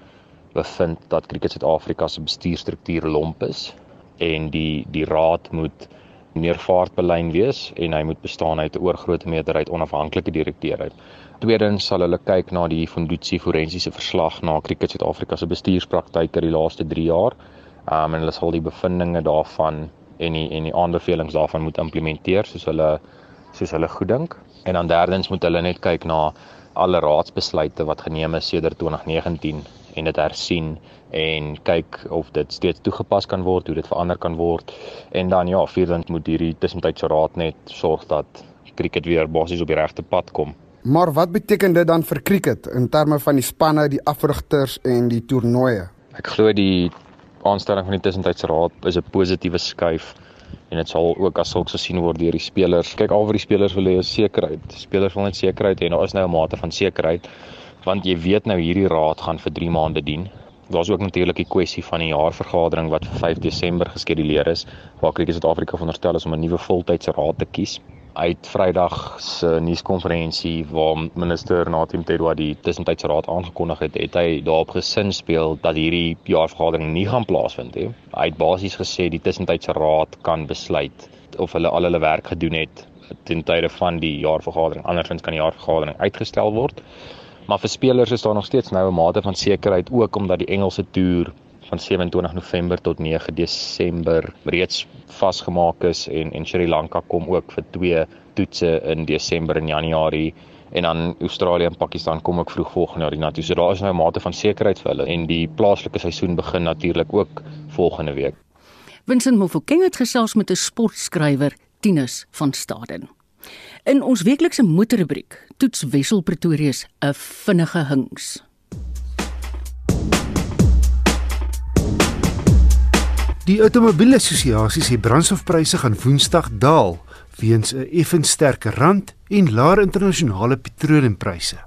bevind dat Cricket Suid-Afrika se bestuurstruktuur lomp is en die die raad moet meer vaartbelyn wees en hy moet bestaan uit 'n oorgrootste meerderheid onafhanklike direkteure. Tweedens sal hulle kyk na die Fundutsi forensiese verslag na Cricket Suid-Afrika se bestuurspraktyke die laaste 3 jaar. Um, en hulle sal die bevindinge daarvan en die en die aanbevelings daarvan moet implementeer soos hulle soos hulle goeddink. En dan derdens moet hulle net kyk na alle raadsbesluite wat geneem is sedert 2019 en dit hersien en kyk of dit steeds toegepas kan word, hoe dit verander kan word. En dan ja, vierdens moet hierdie tussentydse raad net sorg dat cricket weer basies op die regte pad kom. Maar wat beteken dit dan vir cricket in terme van die spanne, die afrigters en die toernooie? Ek glo die aanstelling van die tussentydse raad is 'n positiewe skuif en dit sal ook as sulks gesien word deur die spelers. Kyk al wat die spelers wil hê is sekerheid. Spelers wil net sekerheid en daar is nou 'n mate van sekerheid want jy weet nou hierdie raad gaan vir 3 maande dien. Daar's ook natuurlik die kwessie van die jaarvergadering wat vir 5 Desember geskeduleer is waar Cricket Suid-Afrika veronderstel is om 'n nuwe voltydse raad te kies. Uit Vrydag se nuuskonferensie waar minister Natim Tedwa die tussentydse raad aangekondig het, het hy daarop gesin speel dat hierdie jaarvergadering nie gaan plaasvind nie. Hy het basies gesê die tussentydse raad kan besluit of hulle al hulle werk gedoen het ten tye van die jaarvergadering. Andersins kan die jaarvergadering uitgestel word. Maar vir spelers is daar nog steeds nou 'n mate van sekerheid ook omdat die Engelse toer van 27 November tot 9 Desember reeds vasgemaak is en en Sri Lanka kom ook vir twee toetse in Desember en Januarie en dan Australië en Pakistan kom ook vroeg volgende jaar hiernatoe. So daar is nou 'n mate van sekerheid vir hulle en die plaaslike seisoen begin natuurlik ook volgende week. Vincent Mofokeng het gesels met 'n sportskrywer, Tinus van Staden. In ons weeklikse motorrubriek toets Wessel Pretorius 'n vinnige hings. Die Automobielassosiasie sê brandstofpryse gaan Woensdag daal weens 'n effens sterker rand en laer internasionale petroleumpryse.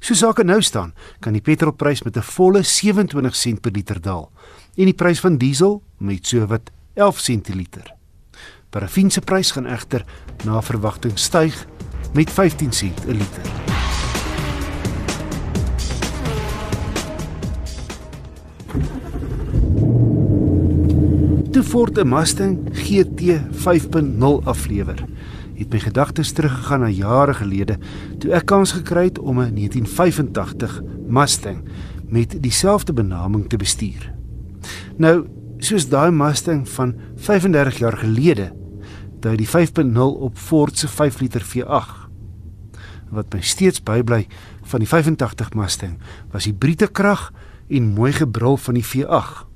So sake nou staan, kan die petrolprys met 'n volle 27 sent per liter daal en die prys van diesel met so wat 11 sent per liter. Parafin se prys gaan egter na verwagting styg met 15 sent per liter. Ford 'n Mustang GT 5.0 aflewer, het my gedagtes teruggegaan na jare gelede toe ek kans gekry het om 'n 1985 Mustang met dieselfde benaming te bestuur. Nou, soos daai Mustang van 35 jaar gelede, dui die 5.0 op Ford se 5 liter V8. Wat my steeds bybly van die 85 Mustang was die Briete krag en mooi gebrul van die V8.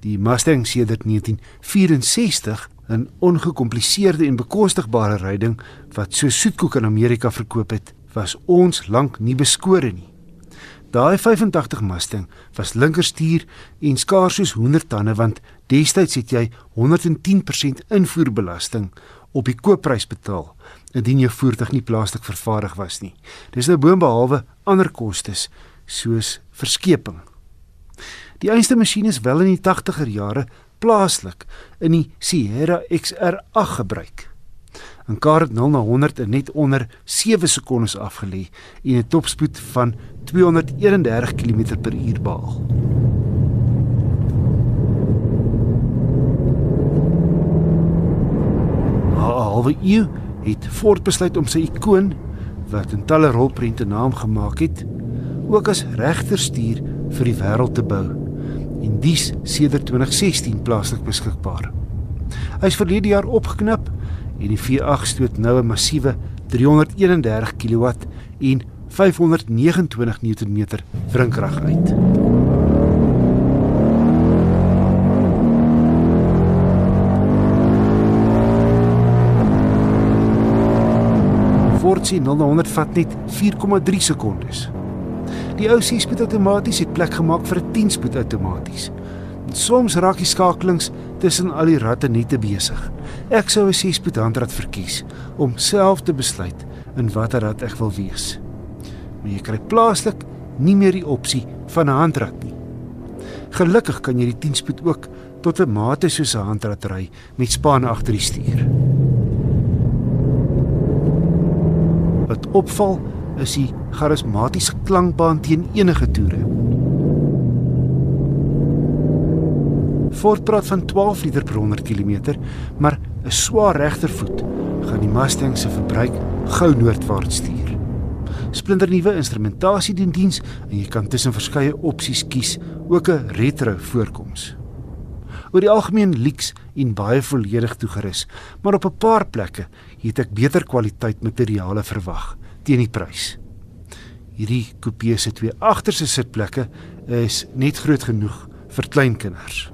Die Mustang sedert 1964 'n ongekompliseerde en bekostigbare ryding wat so soetkoek in Amerika verkoop het, was ons lank nie beskore nie. Daai 85 Mustang was linkerstuur en skaars soos 100 tande want destyds het jy 110% invoerbelasting op die koopprys betaal indien jou voertuig nie plaaslik vervaardig was nie. Dis nou boonbehalwe ander kostes soos verskeping. Die eerste masjien is wel in die 80er jare plaaslik in die Sierra XR8 gebruik. 'n Kar het 0 na 100 in net onder 7 sekondes afgelê en 'n topspoed van 231 km/h behaal. Na 'n halwe eeu het Ford besluit om sy ikoon wat in talle rolprente naam gemaak het, ook as regterstuur vir die wêreld te bou en dies sedert 2016 plaaslik beskikbaar. Hy is verlede jaar opgeknap en die V8 stoot nou 'n massiewe 331 kW en 529 Nm wrinkrag uit. Ford se 0 na 100 vat net 4,3 sekondes. Die ou 6-spoed outomaties het plek gemaak vir 'n 10-spoed outomaties. Soms raak die skakelings tussen al die ratte nie te besig. Ek sou 'n 6-spoed handrat verkies om self te besluit in watter rat ek wil wees. Maar jy kry plaaslik nie meer die opsie van 'n handrat nie. Gelukkig kan jy die 10-spoed ook tot 'n mate soos 'n handrat ry met span agter die stuur. Wat opval is die charismatiese klankbaan teen enige toere. Ford praat van 12 liter per 100 km, maar 'n swaar regtervoet gaan die Mustang se verbruik gou noordwaarts stuur. Splinternuwe instrumentasie dien diens en jy kan tussen verskeie opsies kies, ook 'n retro voorkoms. Oor die algemeen lyks en baie volledig toegerus, maar op 'n paar plekke het ek beter kwaliteit materiale verwag teen die prys. Hierdie kopie se twee agterste sitplekke is net groot genoeg vir kleinkinders.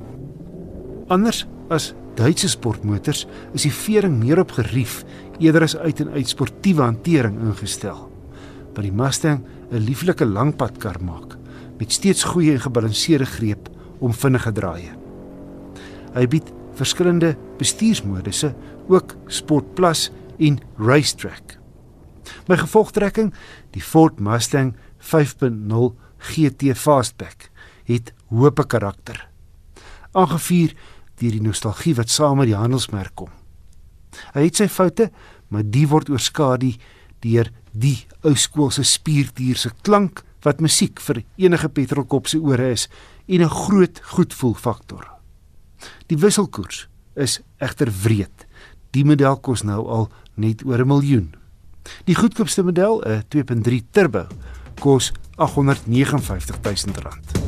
Anders as Duitse sportmotors is die vering meer op gerief eerder as uit en uit sportiewe hantering ingestel. By die Mustang 'n lieflike langpadkar maak met steeds goeie en gebalanseerde greep om vinnige draaie. Hy bied verskillende bestuursmodusse, ook Sport Plus en Racetrack. My gevolgtrekking, die Ford Mustang 5.0 GT Fastback, het hoop karakter. Aangevuur deur die nostalgie wat saam met die handelsmerk kom. Hy het sy foute, maar die word oorskadu deur die ou skoolse spierdier se klank wat musiek vir enige petrolkop se ore is en 'n groot goedvoel faktor. Die wisselkoers is egter wreed. Die model kos nou al net oor 'n miljoen. Die goedkoopste model, 'n 2.3 turbo, kos 859 000 rand.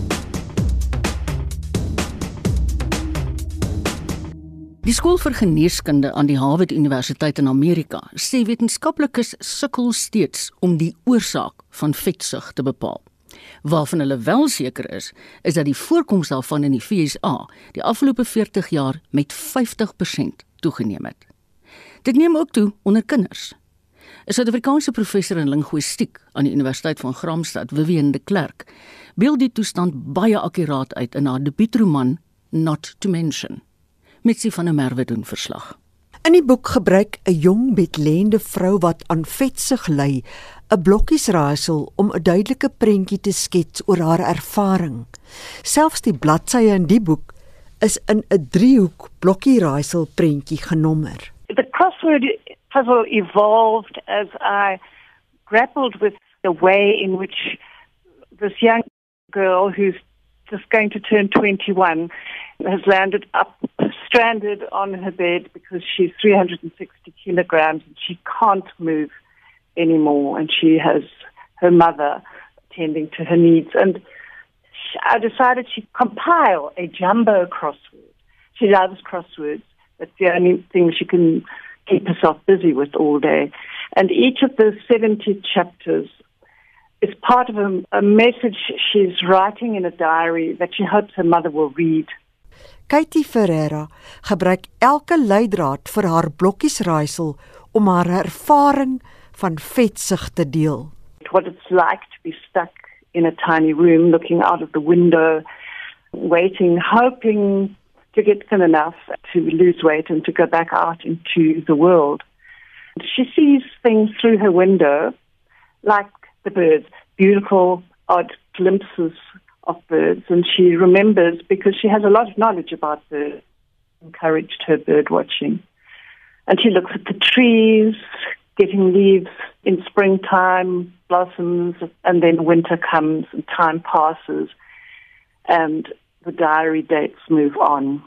Die skool vir geneeskunde aan die Harvard Universiteit in Amerika sê wetenskaplikes sukkel steeds om die oorsaak van vetsug te bepaal. Waarvan hulle wel seker is, is dat die voorkoms daarvan in die VSA die afgelope 40 jaar met 50% toegeneem het. Dit neem ook toe onder kinders. 'n Suid-Afrikaanse professor in linguistiek aan die Universiteit van Gramstad, Vivian de Klerk, beeld die toestand baie akkuraat uit in haar debuutroman Not to Mention. Mitsi van der Merwe doen verslag. In die boek gebruik 'n jong bedlende vrou wat aan vetsig ly, 'n blokkiesraaisel om 'n duidelike prentjie te skets oor haar ervaring. Selfs die bladsye in die boek is in 'n driehoek blokkieraaisel prentjie genommer. The crossword puzzle evolved as I grappled with the way in which this young girl who's just going to turn 21 has landed up stranded on her bed because she's 360 kilograms and she can't move anymore and she has her mother tending to her needs and I decided she'd compile a jumbo crossword. She loves crosswords. That's the only thing she can keep herself busy with all day. And each of the 70 chapters is part of a, a message she's writing in a diary that she hopes her mother will read. Katie Ferreira gebruik elke leidraad vir haar blokkiesraaisel om haar ervaring van vetsug te deel. What it's like to be stuck in a tiny room looking out of the window waiting hoping to get thin enough to lose weight and to go back out into the world. She sees things through her window like the birds, beautiful odd glimpses of birds, and she remembers because she has a lot of knowledge about birds, encouraged her bird watching. And she looks at the trees, getting leaves in springtime, blossoms, and then winter comes and time passes, and the diary dates move on.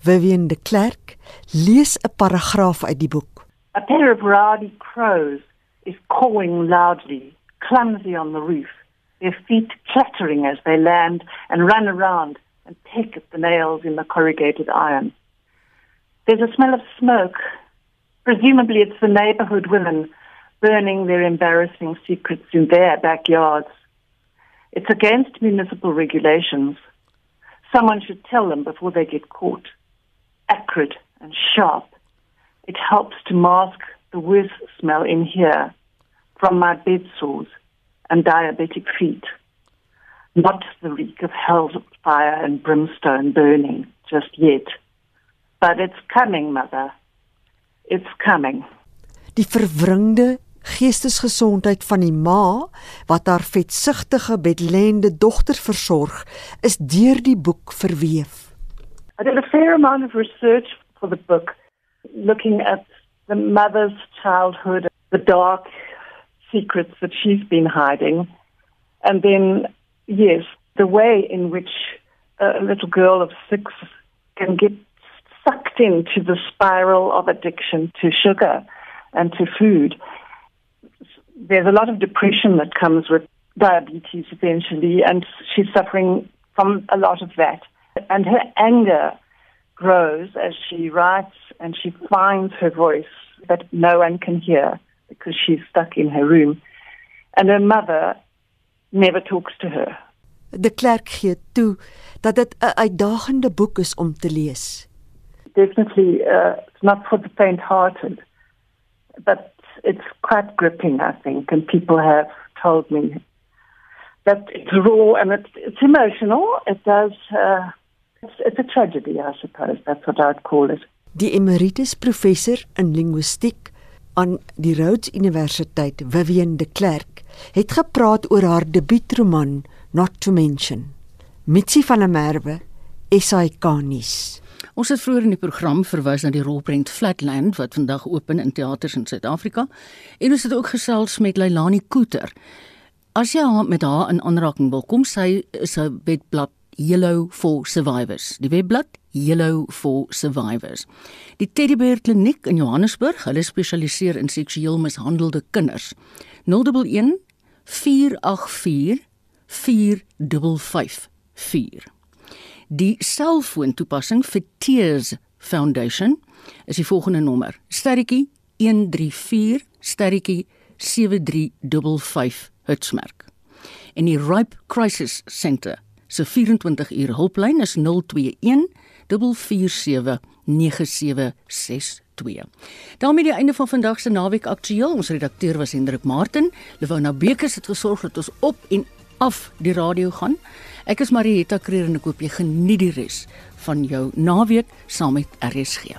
Vivian de Klerk lees 'n paragraaf uit die boek. A pair of rowdy crows is cawing loudly, clumsy on the roof. their feet clattering as they land and run around and peck at the nails in the corrugated iron. There's a smell of smoke. Presumably, it's the neighborhood women burning their embarrassing secrets in their backyards. It's against municipal regulations. Someone should tell them before they get caught. Acrid and sharp. It helps to mask the worst smell in here from my bed sores and diabetic feet. not the reek of hellfire and brimstone burning just yet. But it's coming, Mother. It's coming. Die verwringde geestesgesondheid van die ma wat haar vetsigtige bedlende dogter versorg, is deur die boek verweef. I did a fair amount of research for the book, looking at the mother's childhood, the dark secrets that she's been hiding, and then, yes, the way in which a little girl of six can get sucked into the spiral of addiction to sugar and to food. There's a lot of depression that comes with diabetes eventually, and she's suffering from a lot of that. And her anger grows as she writes and she finds her voice that no one can hear because she's stuck in her room. And her mother never talks to her. De Klerk gee toe dat dit 'n uitdagende boek is om te lees. Definitely, uh, it's not for the faint-hearted, but it's quite gripping, I think. And people have told me that it's raw and it's, it's emotional. It does. Uh, it's, it's a tragedy, I suppose. That's what I'd call it. Die emeritus professor in linguistiek aan die Rhodes Universiteit, Vivian de Klerk, het gepraat oor haar debuutroman Not to Mention. Mitsi van der Merwe, SAK nuus. Ons het vroeër in die program verwys na die rolprent Flatland wat vandag open in teaters in Suid-Afrika en ons het ook gesels met Leilani Koeter. As jy haar met haar in aanraking wil kom, sy is 'n webblad Yellow for Survivors. Die webblad Yellow for Survivors. Die Teddybear Kliniek in Johannesburg, hulle spesialiseer in seksueel mishandelde kinders. 011 484 4554. Die selfoontoepassing vir Tears Foundation is die volgende nommer: sterretjie 134 sterretjie 7355 Hertzmerk. En die Ripe Crisis Center se 24 uur hulplyn is 021 447 9762. daarmee die einde van vandag se naweek aktueel. Ons redakteur was Hendrik Martin. Lewona Bekes het gesorg dat ons op en af die radio gaan. Ek is Marieta Kreer en ek hoop jy geniet die res van jou naweek saam met RSG.